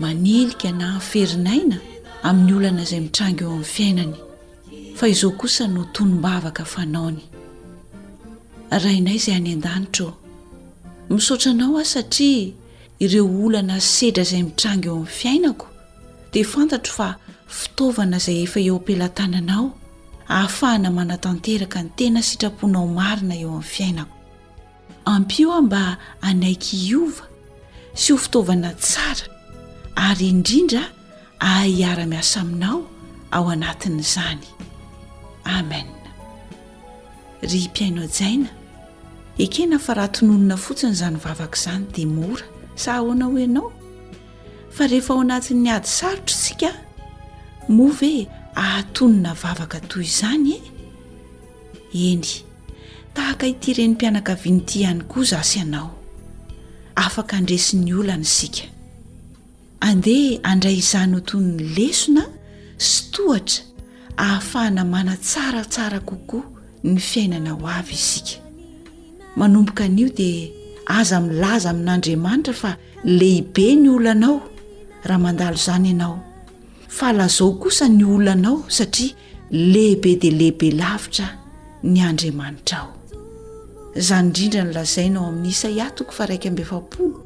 manilika na haferin'aina amin'ny olana izay mitranga eo amin'ny fiainany fa izao kosa no tonom-bavaka fanaony rainay izay any an-danitra ô misaotra anao aho satria ireo olana sedra izay mitranga eo amin'ny fiainako dia fantatro fa fitaovana izay efa eo am-pelatananao ahafahana manatanteraka ny tena sitraponao marina eo amin'ny fiainako Ampio aho mba hanaiky hiova sy ho fitaovana tsara ary indrindra ahay hiara-miasa aminao ao anatin'izany. Amen. Ry mpihaino hajaina, ekena fa raha tononina fotsiny izany vavaka izany dia mora sa ahoana hoy ianao? Fa rehefa ao anatin'ny ady sarotra isika moa ve ahatonona vavaka toy izany e? Eny, tahaka ity renim-pianakaviana ity ihany koa izaho sy ianao. Afaka handresy ny olana isika. Andeha handray izany ho toy ny lesona sy tohatra ahafahana manatsaratsara kokoa ny fiainana ho avy isika. Manomboka anio dia aza milaza amin'Andriamanitra fa lehibe ny olanao raha mandalo izany ianao, fa lazao kosa ny olanao satria Lehibe dia lehibe lavitra ny Andriamanitrao. Izany indrindra no lazaina ao amin'ny Isaia toko faharaika amby efapolo,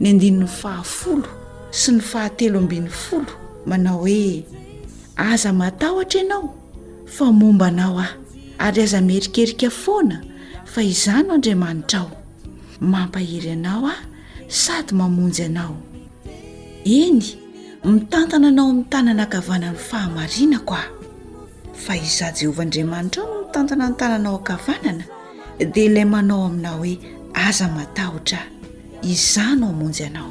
ny andininy fahafolo sy ny fahatelo ambin'ny folo, manao hoe, Aza matahotra ianao, fa momba anao aho, ary aza miherikerika foana, fa izaho no Andriamanitrao. Mampahery anao aho sady mamonjy anao. Eny, mitantana anao amin'ny tanana ankavanan'ny fahamarinako aho. Fa izaho Jehovah Andriamanitra ao no mitantana ny tananao ankavanana, dia ilay manao aminao hoe, Aza matahotra, izaho no hamonjy anao.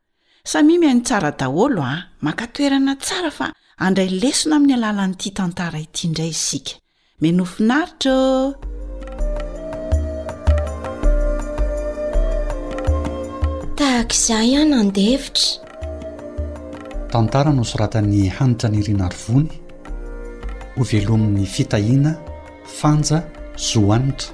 Samia mihaino tsara daholo a! Maka toerana tsara fa handray lesona amin'ny alalan'ity tantara ity indray isika. Mihainoa finaritra ô! Tahaka izay ihany andefitra. Tantara nosoratan'i Hanitra Nirinarivony, hovelomin'ny fitahiana Fanja Zohanitra.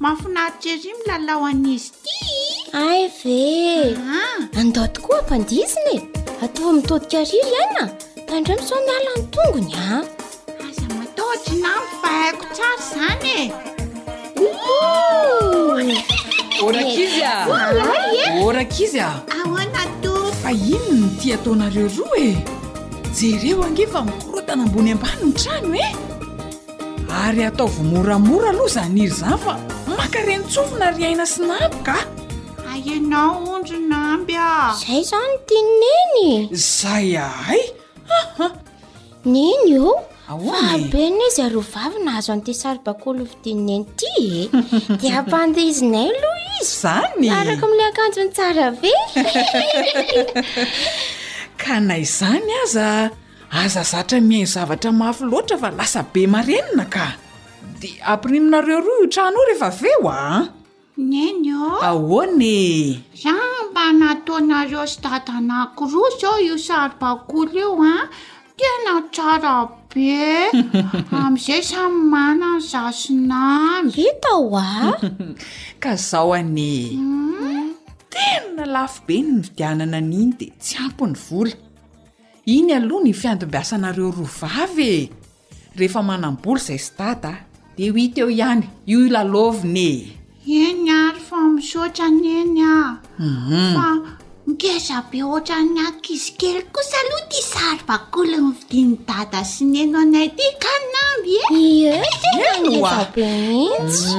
Mahafinaritra ery milalao an'izy ity. Hay ve? Andao tokoa hampandisina e. Atovy mitodika àry ry aina. Tandremo sao miala ny tongony a. Aza matahotra i Nano fa haiko tsara izany e. O rankizy a! O rankizy a! Ahoana tompoko? Fa inona no tia ataonareo roa e? Jereo ange fa mikorontana ambony ambany ny trano e! Ary ataovy moramora aloha izany hira izany fa maka reni-tsofina ry Aina sy Namby ka! Ahianao hono ry Namby a! Izay izany tian'i Neny e! Izay ahay! Haha! Neny ô! Ahoana e? Faly be anie zareo vavy nahazo an'ity saribakoly hovidian'i Neny ity e! Dia ampandehizinay aloha izy! Izany! Miaraka amin'ilay akanjony tsara be! Ka na izany aza, Aza zatra mihaino zavatra mafy loatra fa lasa be marenina ka! Dia ampiriminareo roa io trano io rehefa avy eo aa! Neny ô! Ahoana ee? Za mba nataonareo sy dadanako roa zao io saribakoly io a! Tena tsara be! Amin'izay samy manana ny zasinany! Hita ho'a! Ka zao anie ee! Tena lafo be ny nividianana an'iny dia tsy ampy ny vola! Iny aloha ny fiandimbiasanareo roa vavy e! Rehefa manam-bola izay sy dada dia ho hita eo ihany io lalaovina e! Eny ary fa misaotra neny a! Fa ngeza be ohatran'ny ankizy kely kosa aloha ity saribakoly novidian'i dada sy neny ho anay ity ka Namby e! Ie, tena ngeza be mihitsy!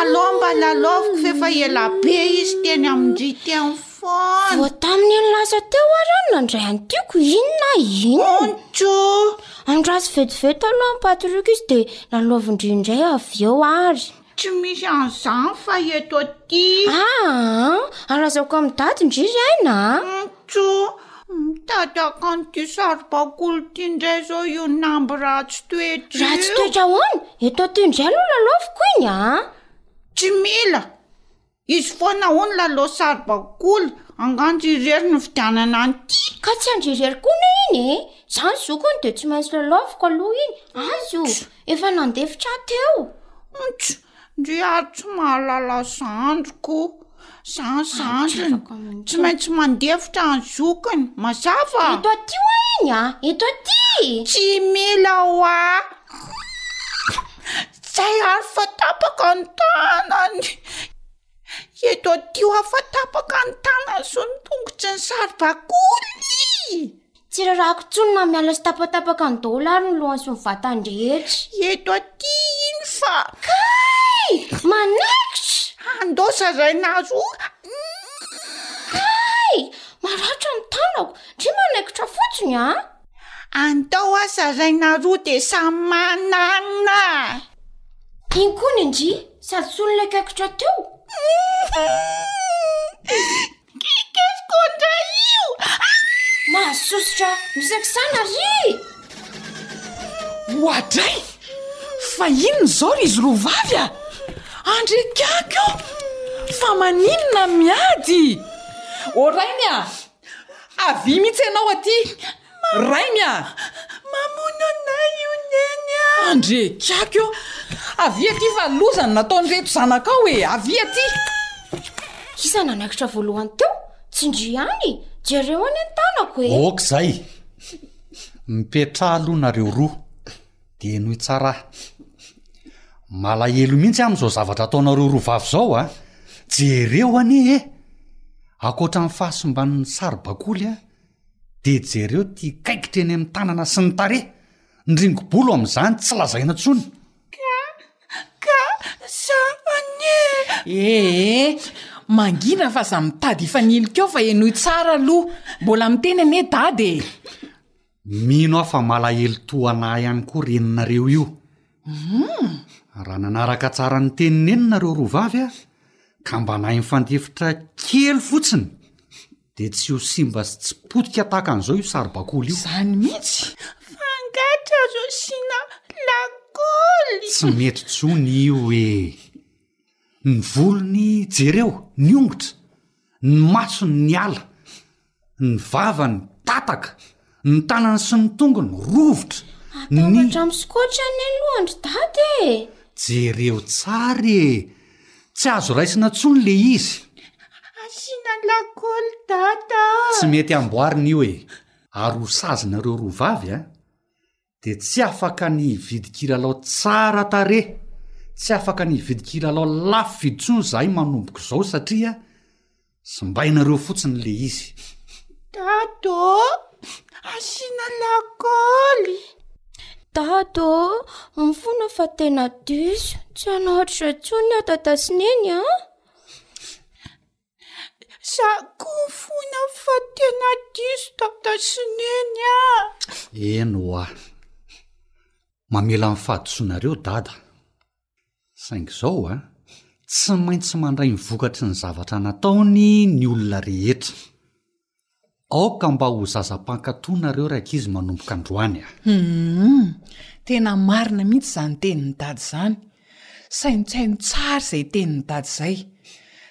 Allo mba lalaoviko f'efa ela be izy teny amin-dry teny foana. Vao tamin'io nilaza teo ary aho nandray an'i Tiako inona na inona. Ontso! Andraso vetivety aloha ny patrioka izy dia lalaovin-dry indray avy eo ary. Tsy misy an'izany fa eto aty. Ah, ah, ah, alazako amin'i Dady ndry ry aina a. Tjo, mitady akany ty saribakoly ty ndray zao io namby ratsy toetra io. Ratsy toetra ahoana? Eto aty ndray no lalaoviko iny a! Tsy mila! Izy foana hono lalao saribakoly, angan-dry irery no vidianana an'ity. Ka tsy an-dry irery koa ne iny e! Za ny zokiny dia tsy maintsy lalaoviko aloha iny, azy o! Efa nandefitra ahy teo. Tjo, Ndry ary tsy mahalala zandriko zany zandriny tsy maintsy mandefitra any zokiny mazava? Eto aty hoa iny a! Eto aty! Tsy mila hoa! Zay ary fa tapaka ny tanany! Eto adio hafa tapaka ny tanany sy ny tongotry ny saribakoly. Tsy rarako intsony na miala sy tapatapaka ny daholo ary ny lohany sy ny vatany rehetra. Eto aty iny fa. Kay! Manaikitra! Andao sazana azy o. Kay! Maratra ny tanako. Ndry manaikitra fotsiny a. Antao a zaraina roa de samy manana a! Iny koa ny ndry sady solon'ilay kaikotra teo! Kikis ko ndray io a! Mahasosotra misakisana ry! Oadray! Fa inona izao ry izy roa vavy a! Andrekako io! Fa maninona miady? Ô rainy a! Avia mihitsy ianao aty Rainy a! Mamono anay io Neny a! Andrekiako eo! Avia aty fa loza ny nataon'ireto zanakao e! Avia aty! Iza nanaikitra voalohany teo? Tsinjo ihany! Jereo anie ny tanako e! Ok izay! Mipetraha aloha nareo roa. De henoy tsara ah. Malahelo mihitsy ah amin'izao zavatra ataonareo roa vavy izao a! Jereo anie e! Ankoatra ny fahasimban'ny saribakoly a, dia jereo ity kaikitra eny amin'ny tanana sy ny tarehy! Ny ringobolo amin'izany tsy lazaina intsony! Ka, ka, za anie e! Ee, mangina fa za mitady hifanilika eo fa henoy tsara aloha! Mbola miteny anie dada e! Mino aho fa malahelo toa anah ihany koa reninareo io. Raha nanaraka tsara ny teniny eny nareo roa vavy a, ka mba nahay nifandefitra kely fotsiny dia tsy ho simba sy tsy potika tahaka an'izao io saribakoly io. Izany mihitsy. Fangatra azo asiana lakoly. Tsy mety tsony io e. Ny volony jereo, ny ongotra, ny masony ny ala. ny vavany tapaka, ny tanany sy ny tongony rovitra, ny. Atambatra amin'ny skoatry anie ny lohan-dry dada e! Jereo tsara e! Tsy azo raisina intsony le izy. Asiana lakôly dada a! Tsy mety amboarina io e! Ary ho sazinareo roa vavy a! de tsy afaka ny hividy kilalao tsara tarehy tsy afaka ny hividy kilalao lafo vidy tsony zahay manomboko zao satria zmbainareo fotsiny le izy dadô asina lakoly dadô mifona fa tena diso tsy anaotra tsony aho dada sy neny a Za koa fona fa tena diso dada sy neny a. Eny hoa. Mamela ny fahadisoanareo dada. Saingy izao a, tsy maintsy mandray ny vokatry ny zavatra nataony ny olona rehetra. Aoka mba ho zaza mpankato nareo rankizy manomboka androany a! Humm! Tena marina mihitsy izany tenin'i Dada izany! Saintsaino tsara izay tenin'i Dada izay!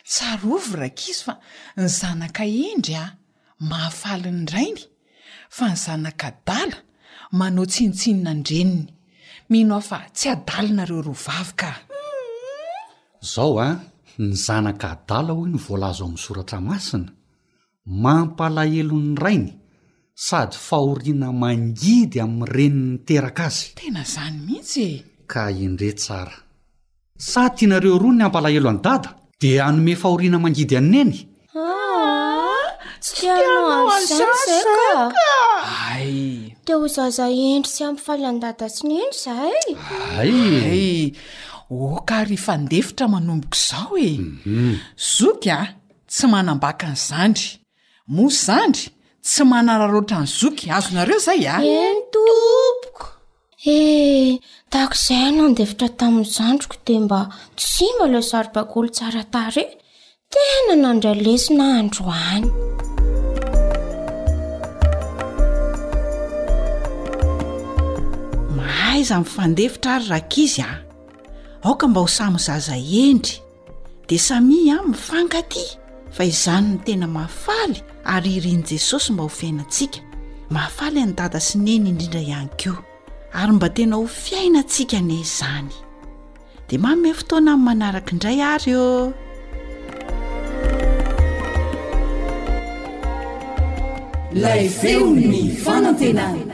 Tsarovy rankizy fa ny zanaka hendry a! mahafaly ny rainy, fa ny zanaka adala manao tsinontsinona ny reniny! Mino aho fa tsy adala nareo roa vavy ka! Humm! Zao a! Ny zanaka adala hoy ny voalaza ao amin'ny soratra masina! Mampalahelo ny rainy sady fahoriana mangidy amin'ny reniny niteraka azy. Tena zany mihitsy e! Ka indre tsara. Sa tianareo roa ny hampalahelo an'i dada? Dia hanome fahoriana mangidy an'i neny? Aah! Tsy tianao an'izany zay ka! Ay! Te ho zaza hendry sy hampifaly an'i dada sy neny zay! Ay! Ay! Ok ary hifandefitra manomboka izao e! Zoky a! Tsy manambaka ny zandry. Moa zandry tsy manararaotra ny zoky. Azonareo zay a? Eny tompoko. E, tahaka izay aho nandefitra tamin'ny zandriko dia mba tsy simba ilay saribakoly tsara tarehy. Tena nandray lesona aho androany. Mahaiza mifandefitra ary rankizy a! Aoka mba ho samy zaza hendry. dia samia mifankatia fa izany no tena mahafaly ary irin'i jesosy mba ho fiainantsika mahafaly any dada sy neny indrindra ihany koa ary mba tena ho fiainantsika ne izany dia mame fotoana amin'ny manaraka indray ary o lay feon'ny fanantenana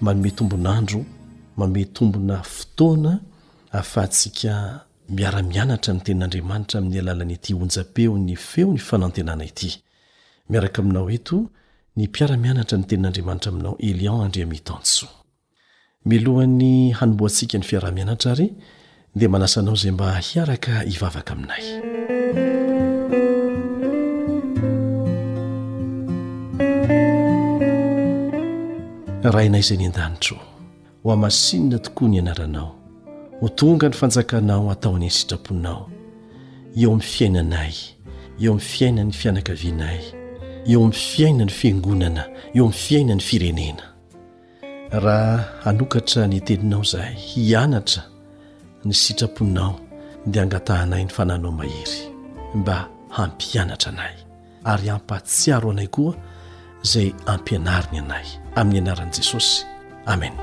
Manome tombon'andro, manome tombona fotoana ahafahantsika miara-mianatra ny Tenin'Andriamanitra amin'ny alalan'ity onjam-peon'ny Feo ny Fanantenana ity. Miaraka aminao eto ny mpiara-mianatra ny Tenin'Andriamanitra aminao Elian Andriamitansoa. Mialohan'ny hanombohantsika ny fiaraha-mianatra ary Dia manasa anao izay mba hiaraka hivavaka aminay. Rainay izay any an-danitra ô, ho hamasinina tokoa ny anaranao, ho tonga ny fanjakanao atao any an-tsitraponao, eo amin'ny fiainanay, eo amin'ny fiainan'ny fianakavianay, eo amin'ny fiainan'ny fiangonana, eo amin'ny fiainan'ny firenena. Raha hanokatra ny teninao izahay, hianatra ny sitraponao, dia angatahanay ny fananao mahery mba hampianatra anay, ary hampahatsiaro anay koa izay ampianariny anay. Amin'ny anaran'i Jesosy, amena.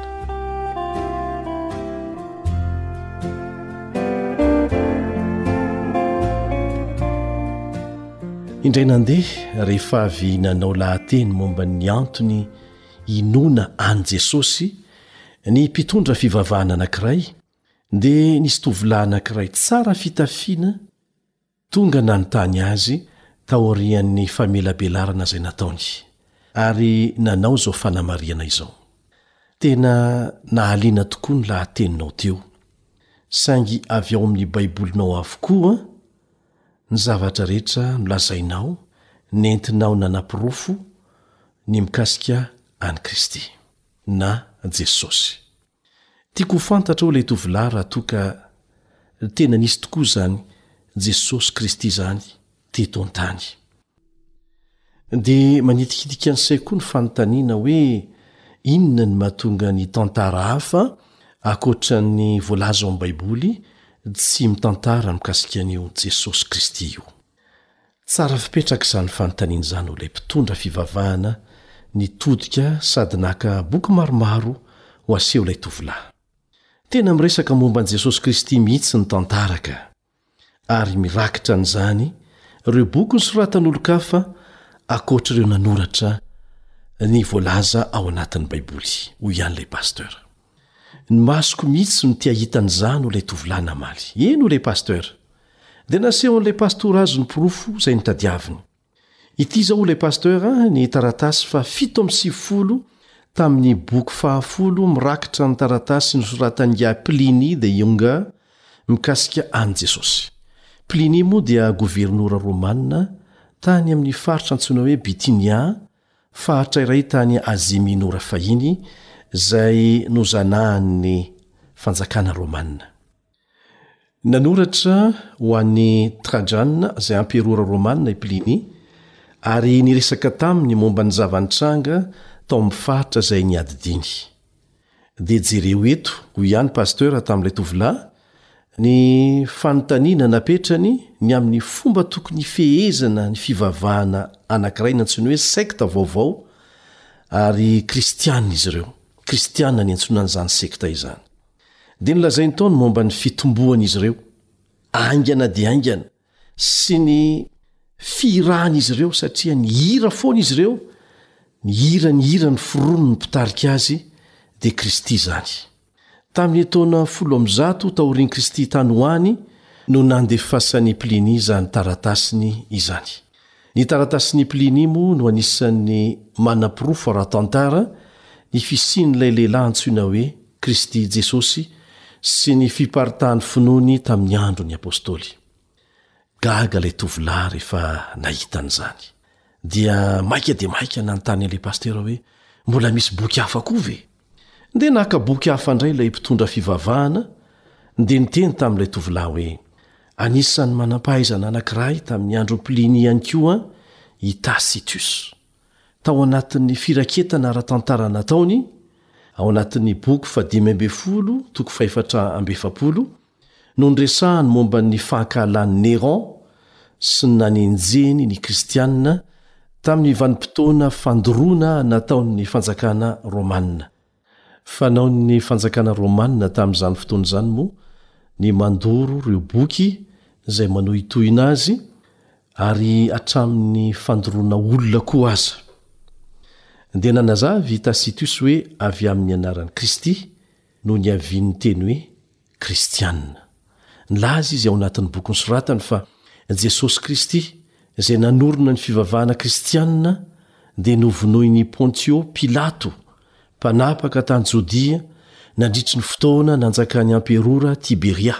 Indray nandeha, rehefa avy nanao lahateny momba ny antony inoana an'i Jesosy, ny mpitondra fivavahana anankiray, dia nisy tovolahy anankiray tsara fitafiana tonga nanontany azy taorian'ny famelabelarana izay nataony, ary nanao izao fanamarihana izao, Tena nahaliana tokoa ny lahateninao teo, saingy avy ao amin'ny Baibolinao avokoa, Ny zavatra rehetra nolazainao nentinao nanaporofo ny mikasika an'i Kristy, na Jesosy. Tiako ho fantatrao ilay tovolahy raha toa ka tena nisy tokoa izany Jesosy Kristy izany teto an-tany. Dia manitikitika ny saiko koa ny fanontaniana hoe inona ny mahatonga ny tantara hafa ankoatra ny voalaza ao amin'ny Baiboly tsy mitantara ny mikasika an'io Jesosy Kristy io. Tsara fipetraka izany fanontaniana izany ho ilay mpitondra fivavahana nitodika sady naka boky maromaro ho aseho ilay tovolahy. Tena miresaka momba an'i Jesosy Kristy mihitsy ny tantara ka! ary mirakitra an'izany ireo boky nosoratan'olon-kafa ankoatra ireo nanoratra ny voalaza ao anatin'ny Baiboly, hoy ihany ilay pasteur. Ny masoko mihitsy no te-hahita an'izany, hoy ilay tovolahy namaly. Eny, hoy ilay pasteur. Dia nasehon'ilay pastora azy ny porofo izay notadiaviny. Ity izao ilay Pasteur ny taratasy faha fito amby sivifolo tamin'ny boky faha folo mirakitra ny taratasy nosoratan'ingahy Plinie the Younger mikasika an'i Jesosy. Plinie moa dia governora romana tany amin'ny faritra antsoina hoe Bitinia, faritra iray tany Azia Minora fahiny, izay nozanahan'ny fanjakana romana. Nanoratra ho an'i Trajana, izay amperora romanina, i Plinia, ary niresaka taminy momba ny zava-nitranga tao amin'ny faritra izay niadidiany. Dia jereo eto, hoy ihany Pasteur tamin'ilay tovolahy, ny fanontaniana napetrany ny amin'ny fomba tokony hifehezana ny fivavahana anankiray nantsoiny hoe sekta vaovao, ary Kristiana izy ireo. Kristiana niantsoana an'izany sekta izany. Dia nolazainy tao ny momba ny fitomboan'izy ireo aingana dia aingana sy ny fihirahan'izy ireo satria nihira foana izy ireo, nihira ny hira noforonon'ny mpitarika azy, dia Kristy izany. Tamin'ny taona folo amby zato taorian'i Kristy tany ho any no nandefasan'i Plinia izany taratasiny izany. Ny taratasin'i Plinia moa no anisan'ny manaporofo ara-tantara ny fisian'ilay lehilahy antsoina hoe Kristy Jesosy sy ny fiparitahan'ny finoany tamin'ny andron'ny apostoly. Gaga ilay tovolahy rehefa nahita an'izany. Dia maika dia maika nanontany an'ilay pasitera hoe, Mbola misy boky hafa koa ve? Dia naka boky hafa indray ilay mpitondra fivavahana dia niteny tamin'ilay tovolahy hoe, Anisan'ny manam-pahaizana anankiray tamin'ny andron'i Plinia ihany koa i Tacitus. Tao anatin'ny firaketana ara-tantara nataony, ao anatin'ny boky fahadimy ambin'ny folo, toko fahefatra amby efapolo, no niresahany momba ny fankahalan'i Néron sy ny nanenjehiny ny Kristianina tamin'ny vanim-potoana fandoroana nataon'ny fanjakana romanina. Fanaon'ny fanjakana romanina tamin'izany fotoana izany moa ny mandoro ireo boky izay manohitohina azy, ary hatramin'ny fandoroana olona koa aza. Dia nanazava i Tacitus hoe avy amin'ny anaran'i Kristy no niavian'ny teny hoe kristiana. Nilaza izy ao anatin'ny boky nosoratany fa Jesosy Kristy, izay nanorina ny fivavahana kristiana, dia novonoin'i Pontio Pilato, mpanapaka tany Jodia nandritry ny fotoana nanjakan'ny Amperora Tiberia.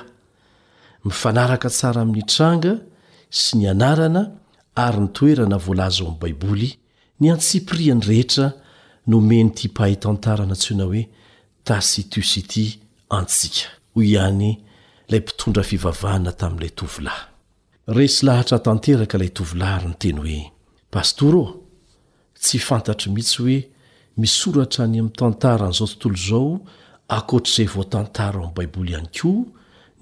Mifanaraka tsara amin'ny tranga sy ny anarana ary ny toerana voalaza ao amin'ny Baiboly izy. Ny antsipiriany rehetra nomen'ity mpahay tantara nantsoina hoe Tacitus ity antsika, hoy ihany ilay mpitondra fivavahana tamin'ilay tovolahy. Resy lahatra tanteraka ilay tovolahy ary niteny hoe, Pastora ô, tsy fantatro mihitsy hoe misy soratra any amin'ny tantara an'izao tontolo izao ankoatr'izay voatantara ao amin'ny Baiboly ihany koa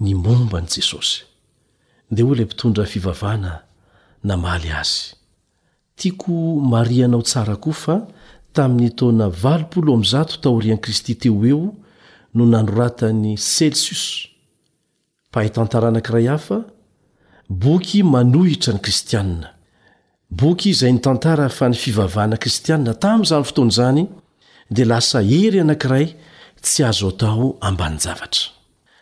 ny momba an'i Jesosy. Dia hoy ilay mpitondra fivavahana namaly azy, Tiako marihanao tsara koa fa tamin'ny taona valopolo amby zato taorian'i Kristy teo ho eo no nanoratan'i Celsus, mpahay tantara anankiray hafa, boky manohitra ny Kristianina. Boky izay nitantara fa ny fivavahana kristianina tamin'izany fotoana izany dia lasa hery anankiray tsy azo atao ambanin-javatra.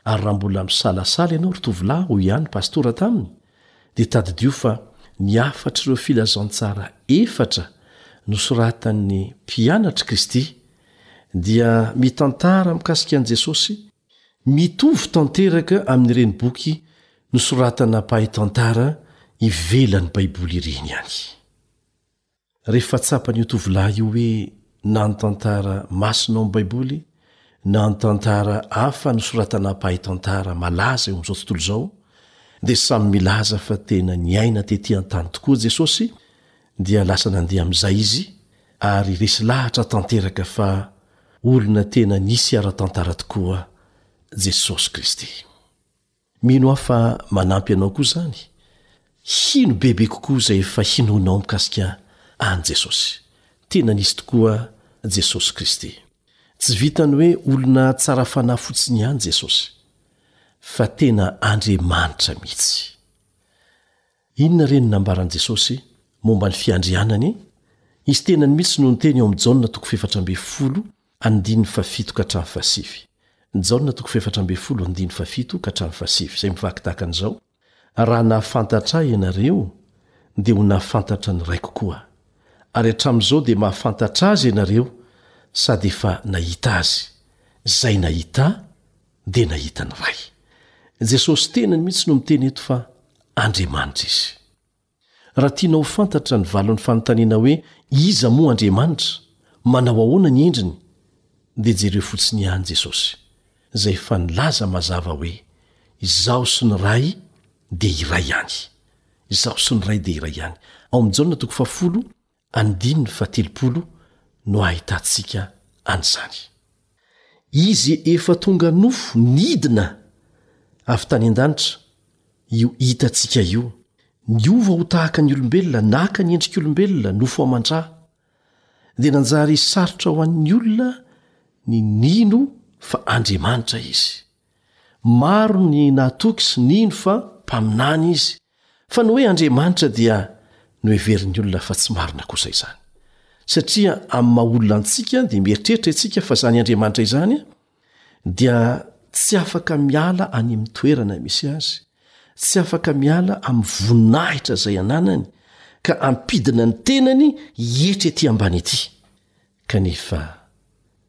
Ary raha mbola misalasala ianao ry tovolahy, hoy ihany ny pastora taminy, dia tadidio fa ny hafatr'ireo filazantsara efatra nosoratan'ny mpianatr'i Kristy dia mitantara mikasika an'i Jesosy mitovy tanteraka amin'ireny boky nosoratana mpahay tantara ivelan'ny Baiboly ireny ihany. Rehefa tsapan'io tovolahy io hoe na ny tantara masina ao amin'ny Baiboly na ny tantara hafa nosoratana mpahay tantara malaza eo amin'izao tontolo izao, dia samy milaza fa tena niaina tetỳ an-tany tokoa Jesosy, dia lasa nandeha amin'izay izy, ary resy lahatra tanteraka fa olona tena nisy ara-tantara tokoa Jesosy Kristy. Mino aho fa manampy anao koa izany hino bebe kokoa izay efa hinoanao mikasika an'i Jesosy. Tena nisy tokoa Jesosy Kristy. Tsy vitan'ny hoe olona tsara fanahy fotsiny ihany Jesosy, fa tena Andriamanitra mihitsy. Inona re no nambaran'i Jesosy momba ny fiandrianany? Izy tenany mihitsy no niteny ao amin'ny Jaona toko fefatra ambin'ny folo Andininy fahafito ka hatramin'ny fahasivy. Jaona toko fahefatra ambin'ny folo andininy fahafito ka hatramin'ny fahasivy, izay mivaky tahaka an'izao, Raha nahafantatra Ahy ianareo, dia ho nahafantatra ny Raiko koa. Ary hatramin'izao dia mahafantatra Azy ianareo, sady efa nahita Azy. Izay nahita Ahy, dia nahita ny Ray. Jesosy Tenany mihitsy no miteny eto fa Andriamanitra Izy. Raha tianao ho fantatra ny valon'ny fanontaniana hoe Iza moa Andriamanitra? Manao ahoana ny endriny? dia jereo fotsiny ihany Jesosy, izay efa nilaza mazava hoe, Izaho sy ny Ray dia iray ihany. Izaho sy ny Ray dia iray ihany. Ao amin'ny Jaona toko fahafolo Andininy fahatelopolo no ahitantsika an'izany. Izy efa tonga nofo nidina avy tany an-danitra, io hitantsika io, niova ho tahaka ny olombelona, naka ny endrik'olombelona, nofo aman-dra, dia nanjary sarotra ho an'ny olona ny nino fa Andriamanitra Izy. Maro ny nahatoky sy nino fa mpaminany izy, fa ny hoe Andriamanitra dia noheverin'ny olona fa tsy marina kosa izany. Satria amin'ny maha olona antsika dia mieritreritra isika fa izany Andriamanitra izany dia tsy afaka miala any amin'ny toerana misy azy, tsy afaka miala amin'ny voninahitra izay ananany ka ampidina ny tenany hietra ety ambany ety. Kanefa.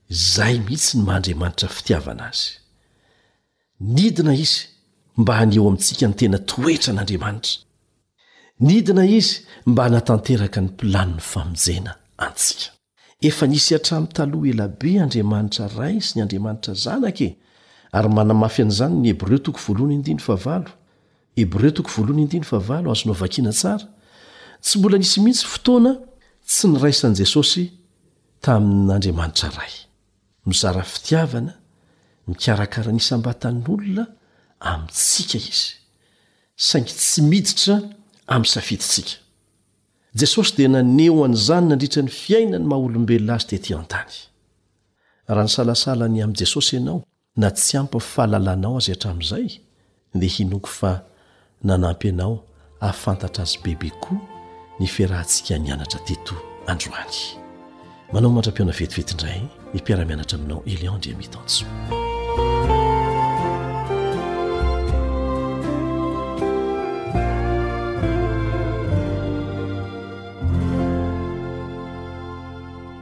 Izay mihitsy ny maha-Andriamanitra fitiavana azy. Nidina izy mba haneho amintsika ny tena toetran' Andriamanitra. Nidina izy mba hanatanteraka ny planiny famonjena antsika. Efa nisy hatramin'ny taloha ela be Andriamanitra Ray sy ny Andriamanitra Zanaka e! Ary manamafy an'izany ny Hebreo toko voalohany andininy fahavalo. Hebreo toko voalohany andininy fahavalo, azonao vakiana tsara. Tsy mbola nisy mihitsy fotoana tsy niraisan'i Jesosy Tamin' Andriamanitra Ray. Mizara fitiavana, mikarakara ny isam-batan' olona amintsika izy, saingy tsy miditra amin'ny safidintsika. Jesosy dia naneho an'izany nandritra ny fiainany maha olombelona azy tety an-tany. Raha nisalasala ny amin'i Jesosy ianao, na tsy ampy fahalalanao azy hatramin'izay, dia hinoako fa nanampy anao hahafantatra azy bebe koa ny fiarahantsika nianatra teto androany. Manao mandra-pihaona vetivety indray ny mpiara-mianatra aminao Elion Andriamitanjo.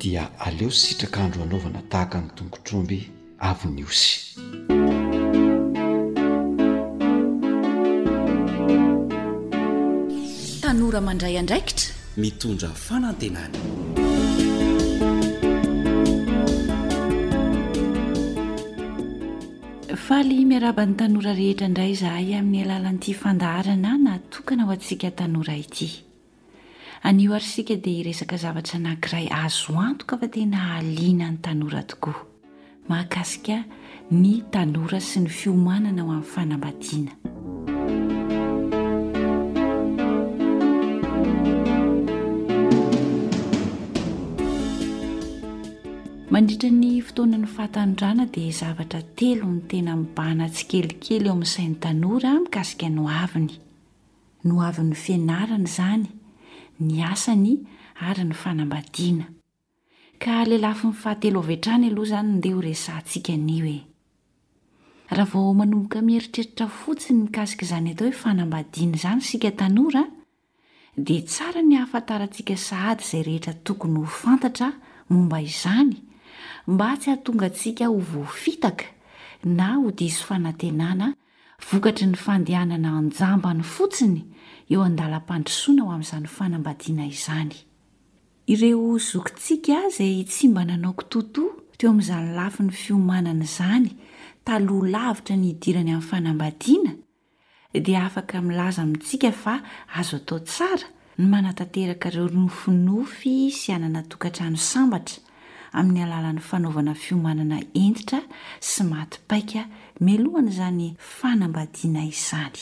dia aleo sitraka andro anaovana tahaka ny tongotr'omby avy ny osy. tanora mandray andraikitra mitondra fanantenana faly miaraba ny tanora rehetra indray izahay amin'ny alalan'ity fandaharana natokana ho antsika tanora ity Anio ary isika dia hiresaka zavatra anankiray azo antoka fa tena hahaliana ny tanora tokoa, mahakasika ny tanora sy ny fiomanana ho amin'ny fanambadiana. Mandritra ny fotoanan'ny fahatanorana dia zavatra telo ny tena mibahana tsikelikely eo amin'ny sain'ny tanora mikasika ny hoaviny. no avin'ny fianarana izany, ny asany ary ny fanambadiana. Ka lelafiny fahatelo avy hatrany aloha izany andeha ho resahantsika anio e! Raha vao manomboka mieritreritra fotsiny mikasika izany atao hoe fanambadiana izany isika tanora dia tsara ny hahafantarantsika sahady izay rehetra tokony ho fantatra momba izany mba tsy hahatonga antsika ho voafitaka na ho diso fanantenana Vokatry ny fandehanana an-jambany fotsiny eo an-dalam-pandrosoana ho amin'izany fanambadiana izany. Ireo zokintsika izay tsy mba nanao kitoatoa teo amin'izany lafiny fiomanana izany taloha lavitra ny hidirany amin'ny fanambadiana dia afaka milaza amintsika fa azo atao tsara ny manatanteraka ireo nofinofy sy hanana tokantrano sambatra amin'ny alalan'ny fanaovana fiomanana hentitra sy maty paika mialohan'izany fanambadiana izany.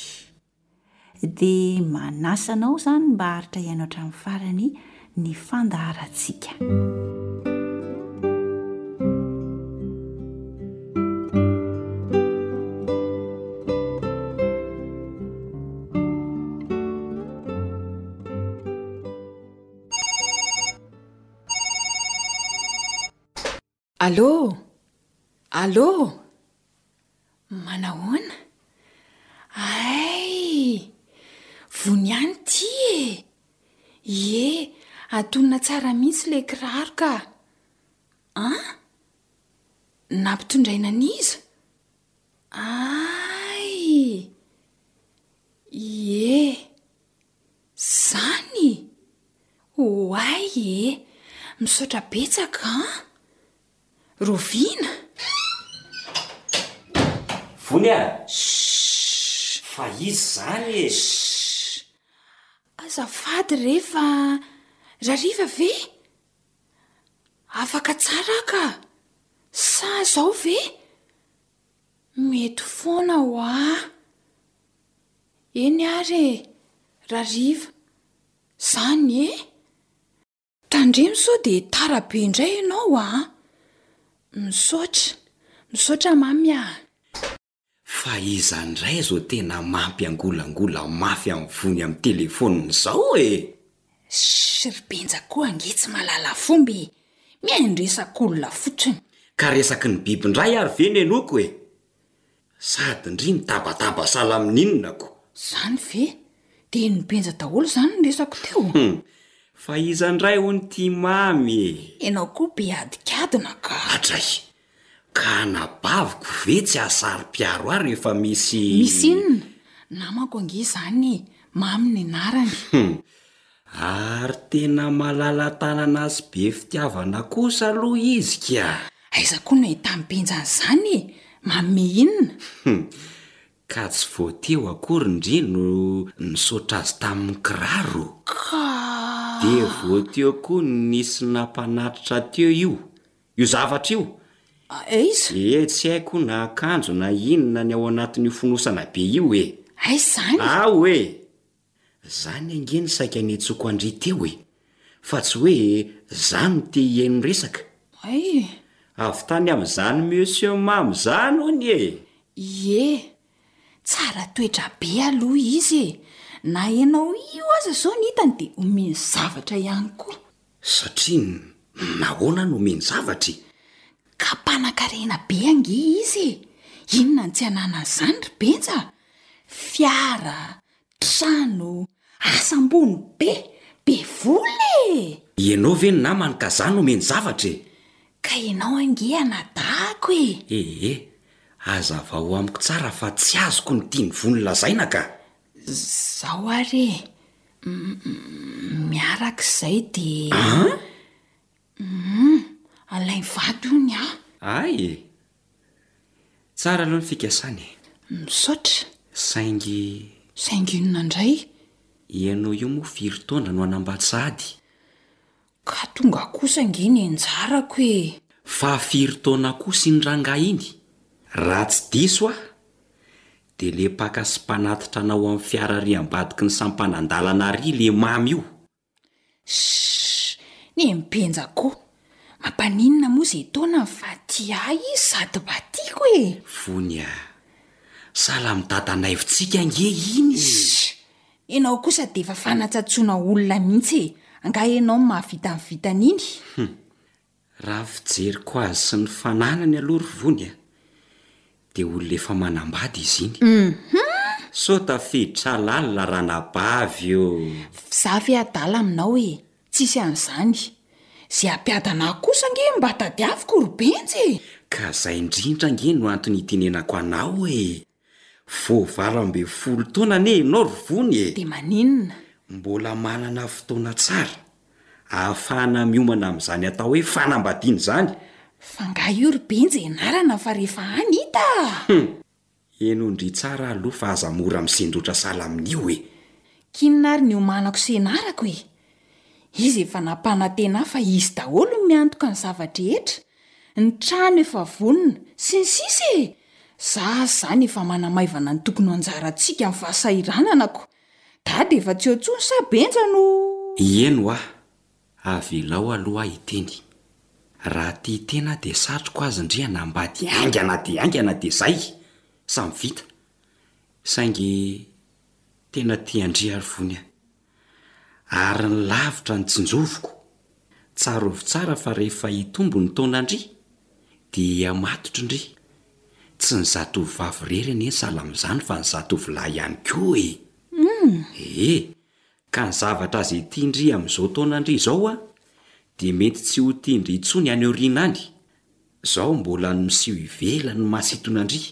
Dia manasa anao izany mba haharitra hihaino hatramin'ny farany ny fandaharantsika. Allô? Allô? Manahoana? Ay! Vony ihany ity e! Ie, atonina tsara mihitsy ilay kiraro ka! An? Nampitondraina an'iza? Ay! Ie! Zany? Oay e! Misaotra betsaka an! Roviana? Vony a! Shh! Fa izy zany e! Shh! Azafady re fa rariva ve? Afaka tsara aho ka! Sa zao ve? Mety foana ho ahy. Eny ary e, Rariva. Zany e! Tandremo sao dia tara be indray ianao an! Misaotra, misaotra Mamy a! Fa iza ndray zao tena mampiangolangola mafy am vony am telephone zao e! Ssy ry Benja koa ange tsy mahalala fomba e! Mihaino resak'olona fotsiny. Ka resaky ny biby ndray ary ve nenoko e! Sady ndry mitabataba sahala amin'inona ko! Zany ve? De henon'i Benja daholo zany ny resako teo? Hum! Fa iza ndray hono ity mamy e! Enao koa be adikadina ka! Adray! Ka anabaviko ve tsy hahasaro-piaro ahy rehefa misy. Misy inona? Namako ange izany e! Mamy ny anarany. Hum! Ary tena malala-tanana sy be fitiavana kosa aloha izy ka! Aiza koa nahita an'i Benja an'izany e! Manome inona? Hum! Ka tsy vao teo akory ndry no nisaotra azy tamin'ny kiraro? Ka. Dia vao teo koa no nisy nampanatritra teo io? Io zavatra io? Aiza? Ee, tsy haiko na akanjo na inona ny ao anatin'io fonosana be io e! Aiza zany? Ao e! Zany ange ny saika niantsoako an-dry teo e! Fa tsy hoe za no te hihaino resaka. Ay! Avy tany amin'izany Monsieur Mamy zany hono e! Ie! Tsara toetra be aloha izy e! Na ianao io aza zao ny hitany dia omeny zavatra ihany koa. Satria nahoana no omeny zavatra e? Ka mpanankarena be ange izy e! Inona no tsy ananan'izany ry Benja? Fiara, trano, asa ambony be, be vola e! Ianao ve ny namany ka za no omeny zavatra e? Ka ianao ange anadahako e! Ee, hazavao amiko tsara fa tsy azoko ny tiany vonona lazaina ka! Zao ary e! Miarak'izay dia. An? Humm! Alain'i Vato io ny ahy. Hay e! Tsara aloha ny fikasana e! Misaotra. Saingy. Saingy inona indray? Ianao io moa firy taona no hanambady sahady? Ka tonga kosa ange ny anjarako e! Fa firy taona kosa iny rangahy iny? Raha tsy diso aho dia le mpaka sy mpanatitra anao amin'ny fiara ary ambadiky ny sampanan-dalana ary le mamy io. Shh! Ny mpenja ko! Mampaninona moa ze taona ny fa tia ahy izy sady mba tiako e! Fony ah! Sahala amin'ny dadanaivotsika ange iny e! Shh! Enao kosa dia efa fanatsatsoana olona mihitsy e! Angaha enao no mahavita ny vitany iny? Hum! Raha ny fijeriko azy sy ny fananany aloha ry Vony a! dia olona efa manambady izy iny. Hum! Sao tafiditra lalina ranabavy o! F'izaho ve adala aminao e! Tsisy an'izany. Izay hampiadana ahy kosa ange mba tadiaviko ry Benjy e! Ka izay indrindra ange no antony itinenako anao e! Vao valo ambin'ny folo taona anie ianao ry Vony e! Dia maninona? Mbola manana fotoana tsara ahafahana miomana amin'izany atao hoe fanambadiana izany. Fa angaha io ry Benja ianarana fa rehefa any hita a! Hum! Heno ndry tsara aloha fa aza mora misendotra sahala amin'io e! K'inona ary ny homanako sy ianarako e! Izy efa nampanantena ahy fa izy daholo no miantoka ny zava-drehetra, ny trano efa vonona, sy ny sisa e! Za aza izany efa manamaivana ny tokony ho anjarantsika amin'ny fahasahirananako. Dada efa tsy eo intsony sa Benja no. Ie no ahy, avelao aloha ahy hiteny. Raha tia tena aho dia satriko azy ndry hanambady haingana dia haingana dia izay, samy vita. Saingy tena tia an-dry ary vony aho. Ary ny lavitra ny tsinjoviko. Tsarovy tsara fa rehefa hitombo ny taonandry dia hihamatotra ndry. Tsy ny zatovovavy irery anie ny sahala amin'izany fa ny zatovolahy ihany koa e! Ee, ka ny zavatra aza ity ndry amin'izao taonandry izao an, dia mety tsy ho tiandry intsony any aoriana any. Zao mbola ny miseho ivelany no mahasintonandry,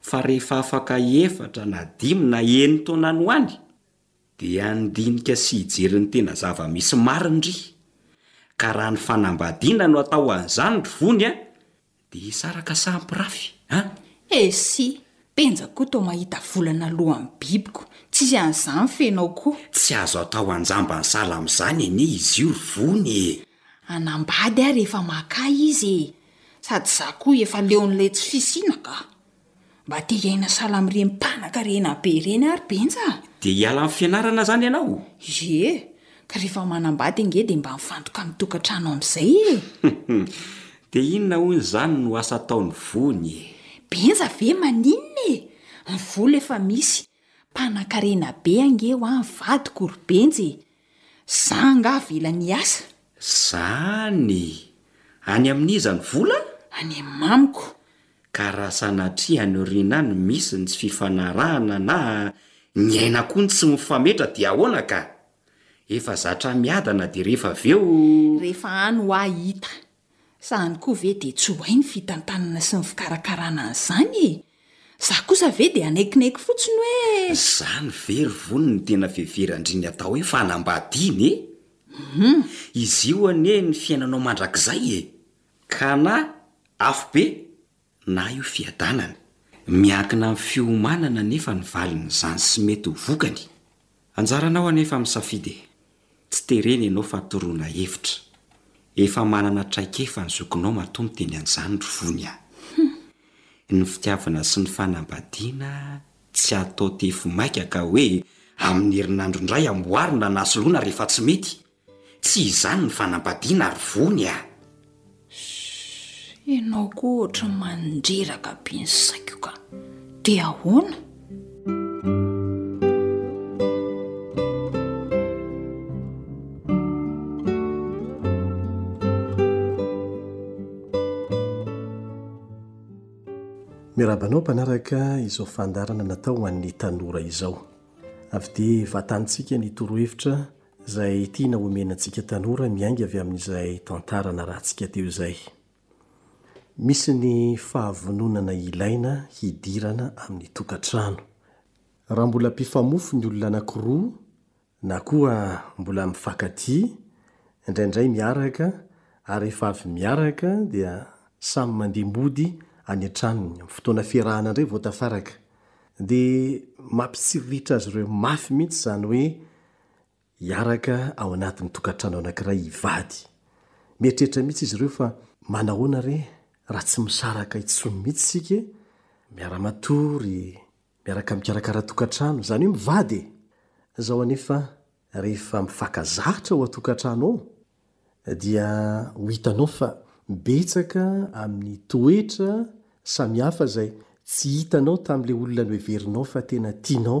fa rehefa afaka efatra na dimy na enin-taona any ho any, Dia handinika sy hijery ny tena zava-misy mariny ry. Ka raha ny fanambadiana no atao an'izany ry vony a, dia hisaraka sampy rafy a! Eh si! Penja koa toa mahita volana alohan'ny bibiko. Tsisy an'izany fenao koa. Tsy azo atao anjambany sahala amin'izany anie izy io ry vony e! Hanambady aho rehefa makà izy e! Sady izaho koa efa leon'ilay tsy fisiana ka! Mba te hiaina sahala amin'ireny mpanankarena be ireny ary Benja a! Dia hiala amin'ny fianarana izany ianao? Ie, ka rehefa manambady ange dia mba mifantoka amin'ny tokantrano amin'izay e! Dia inona hono izany no asa ataon'i Vony e? Benja ve maninona e! Ny vola efa misy, mpanankarena be ange hoa ny vadiko ry Benja e! Za angaha avela miasa? Zany! Any amin'iza ny vola? Any amin'ny mamiko. Ka raha sanatria any aoriana any misy ny tsy fifanarahana na ny aina koa ny tsy mifametra dia ahoana ka? Efa zatra miadana dia rehefa avy eo. Rehefa any hoa hita. Sa any koa ve dia tsy ho hay ny fitantanana sy ny fikarakarana an'izany e? Za kosa ve dia hanaikinaiky fotsiny hoe. Izany ve ry Vony no tena fiheveran-driny atao hoe fanambadiana e? Hum. Izy io anie ny fiainanao mandrakizay e! Kana afobe na io fiadanana. Miankina amin'ny fiomanana anefa ny valin'izany sy mety ho vokany. Anjaranao anefa misafidy e! Tsy terena ianao fa toroana hevitra. Efa manana traikefa ny zokinao matoa miteny an'izany ry vony a! Hum! Ny fitiavana sy ny fanambadiana tsy atao tefimaika ka hoe amin'ny herinandro indray amboarina na soloina rehefa tsy mety. Tsy izany ny fanambadiana ry vony a! Shh! Ianao koa ohatran'ny mandreraka be ny saiko ka! Dia ahoana? Miarahaba anao mpanaraka izao fandaharana natao ho an'ny tanora izao. Avy dia vatantsika ny torohevitra izay tiana homena antsika tanora miainga avy amin'izay tantara narahantsika teo izay. Misy ny fahavononana ilaina hidirana amin'ny tokantrano. Raha mbola mpifamofo ny olona anankiroa na koa mbola mifankatia, indraindray miaraka ary rehefa avy miaraka dia samy mandeha mody any an-tranony amin'ny fotoana fiarahana indray vao tafaraka, dia mampitsiriritra azy ireo mafy mihitsy izany hoe hiaraka ao anatin'ny tokantrano anankiray hivady. Mieritreritra mihitsy izy ireo fa, 'Manahoana re raha tsy misaraka intsony mihitsy isika e? Miara-matory, miaraka mikarakara tokantrano, izany hoe mivady e! Izao anefa, rehefa mifankazatra ao an-tokantrano ao, dia ho hitanao fa betsaka amin'ny toetra samihafa izay tsy hitanao tamin'ilay olona noheverinao fa tena tianao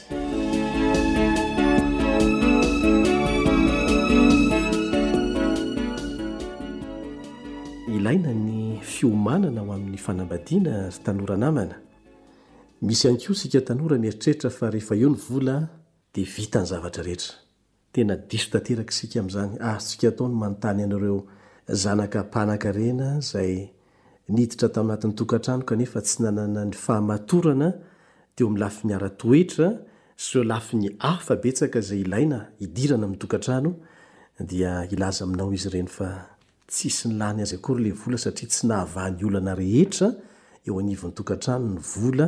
Ilaina ny fiomanana ho amin'ny fanambadiana ry tanora namana. Misy ihany koa isika tanora mieritreritra fa rehefa eo ny vola dia vita ny zavatra rehetra. Tena diso tanteraka isika amin'izany. Azontsika atao ny manontany an'ireo zanaka mpanankarena izay niditra tao anatin'ny tokantrano kanefa tsy nanana ny fahamatorana teo amin'ny lafiny ara-toetra sy ireo lafiny hafa betsaka izay ilaina hidirana amin'ny tokantrano dia hilaza aminao izy ireny fa tsisy nilany azy akory ilay vola satria tsy nahavaha ny olana rehetra eo anivon'ny tokantrano ny vola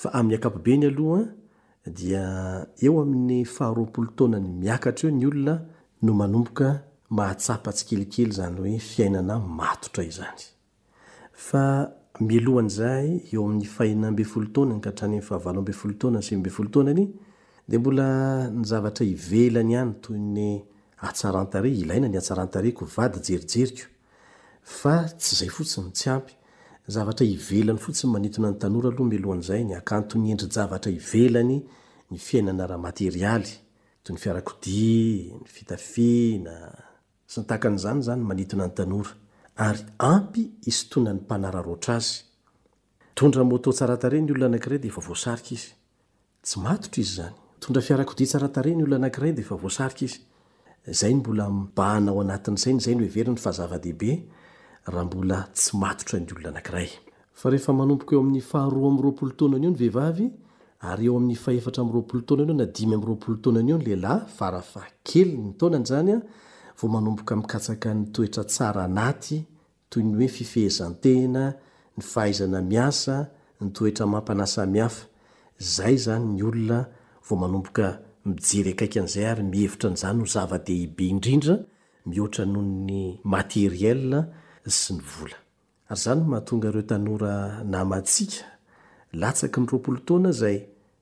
Fa amin'ny ankapobeny aloha dia eo amin'ny faharoapolo taonany miakatra eo ny olona no manomboka mahatsapa tsikelikely izany hoe fiainana matotra izany. Fa mialoha an'izay eo amin'ny fahenina ambin'ny folo taonany ka hatrany amin'ny fahavalo ambin'ny folo taona ny sivy ambin'ny folo taonany dia mbola ny zavatra ivelany ihany toy ny hatsaran-tarehy, ilaina ny hatsaran-tarehy koa vady jerijeriko, Fa tsy izay fotsiny no tsy ampy, zavatra ivelany fotsiny manintona ny tanora aloha mialohan'izay, ny hakanton'ny endri-javatra ivelany, ny fiainana ara-materialy, toy ny fiarakodia, ny fitafiana, sy ny tahaka an'izany izany no manintona ny tanora, ary ampy hisintonan'ny mpanararaotra azy. Mitondra moto tsara tarehy ny olona anankiray dia efa voasarika izy. Tsy matotra izy izany. Mitondra fiarakodia tsara tarehy ny olona anankiray dia efa voasarika izy. Izay no mbola mibahana ao anatin'ny sainy, izay no heveriny fa zava-dehibe raha mbola tsy matotra ny olona anankiray. Fa rehefa manomboka eo amin'ny faharoa amby roapolo taonany eo ny vehivavy ary eo amin'ny fahefatra amby roapolo taonany eo na dimy amby roapolo taonany eo ny lehilahy, fara fahakeliny ny taonany izany, vao manomboka mikatsaka ny toetra tsara anaty toy ny hoe fifehezan-tena, ny fahaizana miasa, ny toetra amam-panahy samihafa. Izay izany ny olona vao manomboka mijery akaiky an'izay ary mihevitra an'izany ho zava-dehibe indrindra mihoatra noho ny matériel sy ny vola. Ary izany no mahatonga ireo tanora namantsika latsaky ny roapolo taona izay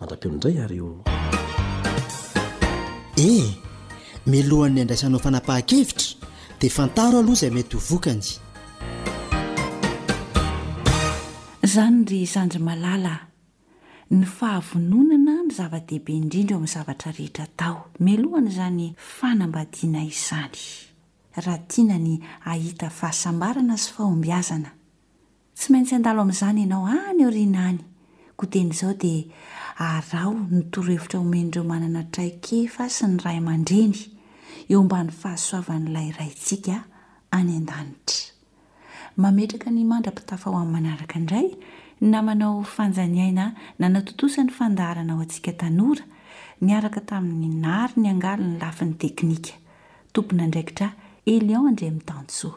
Mandra-peo indray ary io. E! Milohan'ny andraisanao fanapahan-kevitra dia fantaro aloha izay mety ho vokany. Izany ry zandry malala a! Ny fahavononana no zava-dehibe indrindra eo amin'ny zavatra rehetra atao, mialohan'izany fanambadiana izany, raha tiana ny hahita fahasambarana sy fahombiazana. Tsy maintsy handalo amin'izany ianao any aoriana any. Koa dieny izao dia araho ny torohevitra omen'ireo manana traikefa sy ny ray aman-dreny eo ambany fahasoavan'ilay Raintsika any an-danitra. Mametraka ny mandra-pitafa ho amin'ny manaraka indray ny namanao Fanjaniaina nanatontosa ny fandaharana ho antsika tanora niaraka tamin'ny nary niangaly ny lafiny teknika, tompon'andraikitra Elion Andriamitansoa.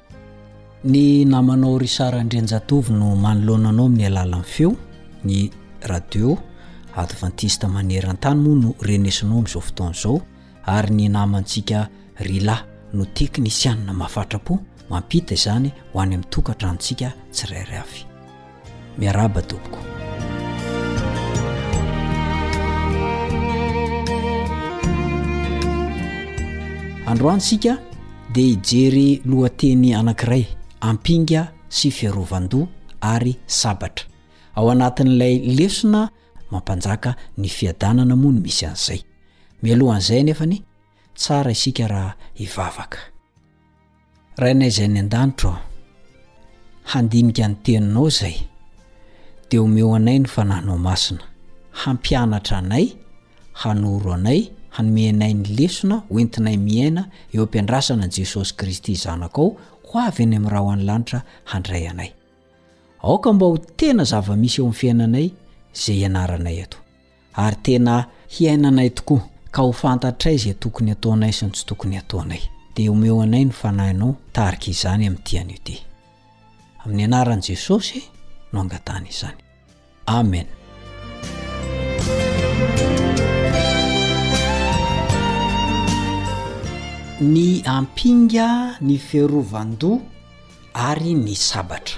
Ny namanao Richard Andrianjatovo no manoloana anao amin'ny alalan'ny feo, ny radio advantiste maneran-tany moa no renesinao amin'izao fotoana izao ary ny namantsika Rila no teknisianina mafatrapo mampita izany ho any amin'ny tokantranontsika tsirairay avy. Miarahaba tompoko. Androany isika dia hijery lohateny anankiray ampinga sy fiarovan-doha ary sabatra. Ao anatin'ilay lesona mampanjaka ny fiadanana moa ny misy an'izay. Mialohan'izay anefany, tsara isika raha hivavaka. Rainay izay any an-danitra ô, handinika ny teninao izay, dia omeo anay ny Fanahynao Masina, hampianatra anay, hanoro anay, hanome anay ny lesona hoentinay miaina eo am-piandrasana an'i Jesosy Kristy Zanakao ho avy any amin'ny Rà ho any lanitra handray anay. Aoka mba ho tena zava-misy eo amin'ny fiainanay izay ianaranay eto. Ary tena hiainanay tokoa, ka ho fantatray izay tokony ataonay sy ny tsy tokony ataonay. Dia omeo anay ny Fanahinao tarika izany amin'ity anio ity. Amin'ny anaran'i Jesosy no angatahana izany. Amen. Ny ampinga, ny fiarovan-doha ary ny sabatra.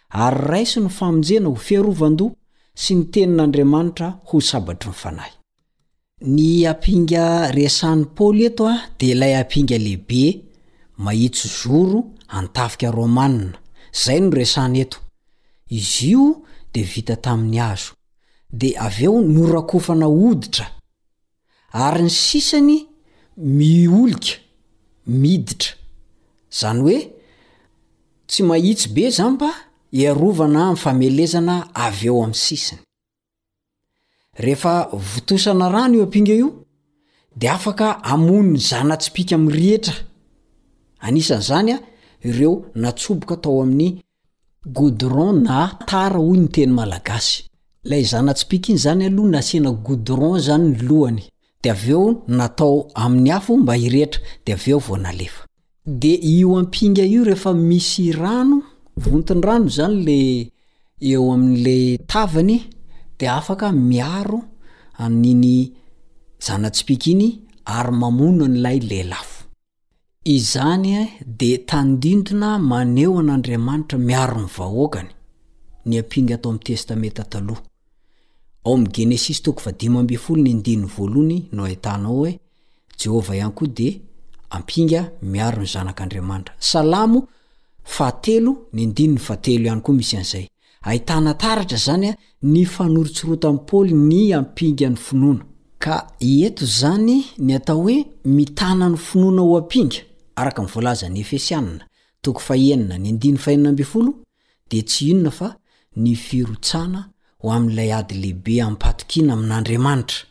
ary raiso ny famonjena ho fiarovan-doha sy ny Tenin'Andriamanitra ho sabatry ny fanahy. Ny ampinga resahin'i Paoly eto dia ilay ampinga lehibe mahitsy zoro an-tafika romanina, izay no resahina eto. Izy io dia vita tamin'ny hazo, dia avy eo norakofana hoditra Ary ny sisany miolika, miditra. Zany hoe tsy mahitsy be zany mba hiarovana am famelezana avy eo am sisiny. Rehefa vontosana rano io apinga io de afaka amono ny zana-tsipika mirietra, anisan'izany ireo natsoboka tao amin'ny Goudron na tara hoy ny teny malagasy. Ilay zana-tsipìka iny izany aloha nasiana goudron izany ny lohany, dia avy eo natao amin'ny afo mba hirehitra, dia avy eo vao nalefa. Dia io ampinga io rehefa misy rano, vonton-drano izany ilay eo amin'ilay tavany, dia afaka miaro an'iny zana-tsipìka iny ary mamono an'ilay lelafo. Izany dia tandindona maneho an'Andriamanitra miaro ny vahoakany, ny ampinga ato amin'ny Testamenta Taloha. Ao amin'ny Genesisy toko fahadimy ambin'ny folo ny andininy voalohany no ahitana hoe Jehovah ihany koa dia ampinga miaro ny zanak'Andriamanitra. Salamo fahatelo ny andininy fahatelo ihany koa misy an'izay. Ahitana taratra izany ny fanorotsorotany Paoly ny ampingan'ny finoana. Ka eto izany ny atao hoe mitana ny finoana ho ampinga, araka ny voalazan'ny Efesianina, toko fahenina, ny andininy fahenina ambin'ny folo, dia tsy inona fa ny firotsana ho amin'ilay ady lehibe amim-patokiana amin'Andriamanitra,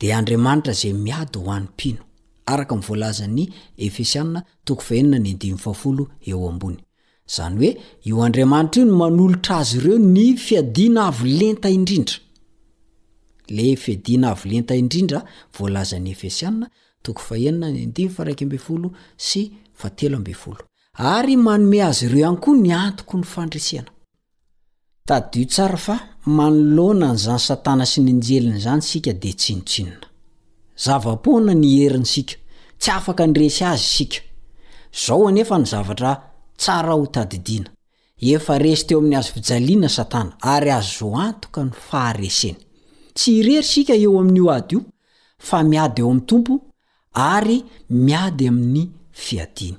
dia Andriamanitra izay miady ho an'ny mpino, araka ny voalazan'ny Efesiana toko fahenina ny andininy fahafolo eo ambony. Izany hoe, io Andriamanitra io no manolotra azy ireo ny fiadiana avo lenta indrindra. Ilay fiadiana avo lenta indrindra voalazan'ny Efesiana toko fahenina ny andininy faharaika ambin'ny folo sy fahatelo ambin'ny folo. Ary manome azy ireo ihany koa ny antoky ny fandresena. Tadidio tsara fa manoloana an'izany Satana sy ny anjeliny izany isika dia tsinontsinona. Zava-poana ny herintsika, tsy afaka ny resy azy isika. Izao anefa no zavatra tsara ho tadidiana, efa resy teo amin'ny hazofijaliana Satana ary azo antoka ny fahareseny. Tsy irery isika eo amin'io ady io fa miady eo amin'ny Tompo ary miady amin'ny fiadiany.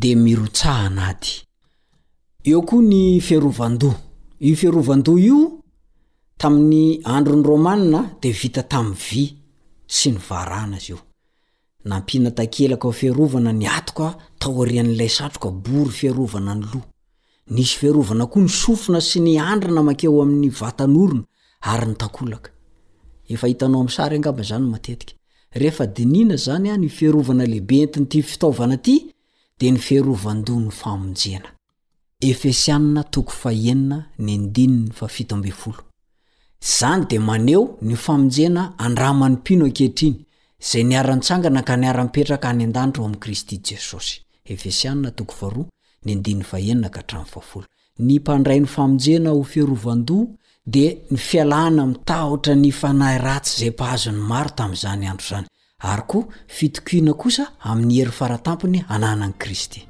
dia mirotsaha an'ady. Eo koa ny fiarovan-doha. Io fiarovan-doha io, tamin'ny andron'ny Romana, dia vita tamin'ny vy sy ny varahana izy io. Nampiana takelaka ho fiarovana ny hatoka taorian'ilay satroka bory fiarovana ny loha. Nisy fiarovana koa ny sofina sy ny andrana mankeo amin'ny vatan'orona ary ny takolaka. Efa hitanao amin'ny sary angamba izany matetika. Rehefa dinihina izany, ny fiarovana lehibe entin'ity fitaovana ity dia ny fiarovan-doha ny famonjena. Efesiana toko fahenina ny andininy fahafito ambin'ny folo. Izany dia maneho ny famonjena andraman'ny mpino ankehitriny, izay niara-nitsangana ka niara-mipetraka any an-danitra ao amin'i Kristy Jesosy. Efesiana, toko faharoa, ny andininy fahenina ka hatramin'ny fahafolo. Ny mpandray ny famonjena ho fiarovan-doha dia ny fialana amin'ny tahotra ny fanahy ratsy izay mpahazo ny maro tamin'izany andro izany. ary koa fitokiana kosa amin'ny hery faratampony ananan'i Kristy.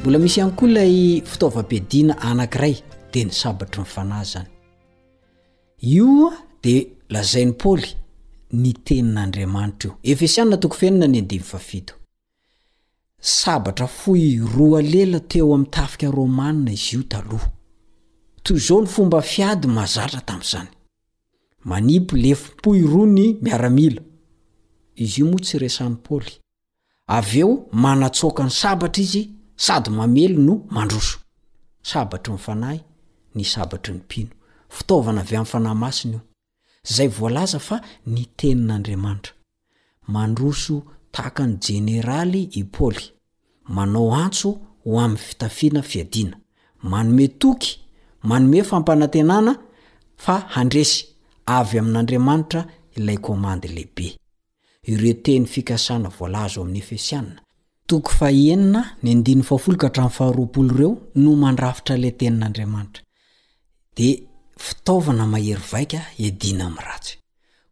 Mbola misy ihany koa ilay fitaovam-piadiana anankiray dia ny sabatry ny fanahy zany. Io dia lazain'i Paoly ny tenin'Andriamanitra io. Efesiana toko fenina ny andininy fafito. Sabatra fohy roa lela teo amin'ny tafika romanina izy io taloha. Toy izao ny fomba fiady mahazatra tamin'izany. Manipy lefom-pohy roa ny miaramila. Izy io moa tsy resahin'i Paoly. Avy eo manatsoaka ny sabatra izy sady mamely no mandroso. Sabatry ny fanahy ny sabatry ny mpino. Fitaovana avy amin'ny fanahy masina io. Izay voalaza fa ny tenin'Andriamanitra. Mandroso tahaka ny jeneraly i Paoly, manao antso ho amin'ny fitafiana fiadiana, manome toky, manome fampanantenana fa handresy avy amin'Andriamanitra ilay komandy lehibe. ireo teny fikasana voalaza ao amin'ny Efesiana, toko fahenina, ny andininy fahafolo ka hatramin'ny faharoapolo ireo no mandrafitra ilay Tenin'Andriamanitra. Dia fitaovana mahery vaika hiadiana amin'ny ratsy.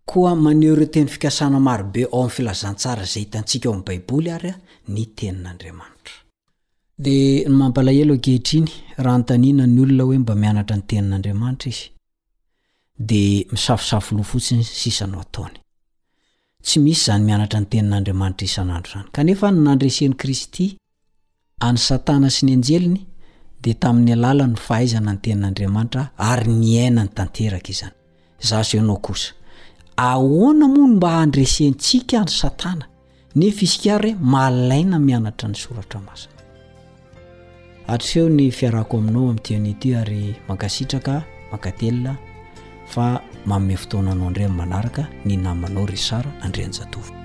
Koa maneho ireo teny fikasana maro be ao amin'ny filazantsara izay hitantsika ao amin'ny Baiboly àry ny Tenin'Andriamanitra. Dia ny mampalahelo ankehitriny, raha anontaniana ny olona hoe mba mianatra ny Tenin'Andriamanitra izy, dia misafosafo loha fotsiny sisa no ataony. Tsy misy izany mianatra ny Tenin'Andriamanitra isan'andro izany. Kanefa ny nandresen'i Kristy an'i Satana sy ny anjeliny dia tamin'ny alalan'ny fahaizana ny Tenin'Andriamanitra ary niainany tanteraka izany. Zazo ianao kosa. Ahoana moa no mba handresentsika an'i Satana? Nefa isika ary malaina mianatra ny soratra masina. Atreho ny fiarako aminao amin'ity an'ity ary mankasitraka, mankatelina fa manome fotoana anao indray amin'ny manaraka ny namanao Richard Andrianjatovo.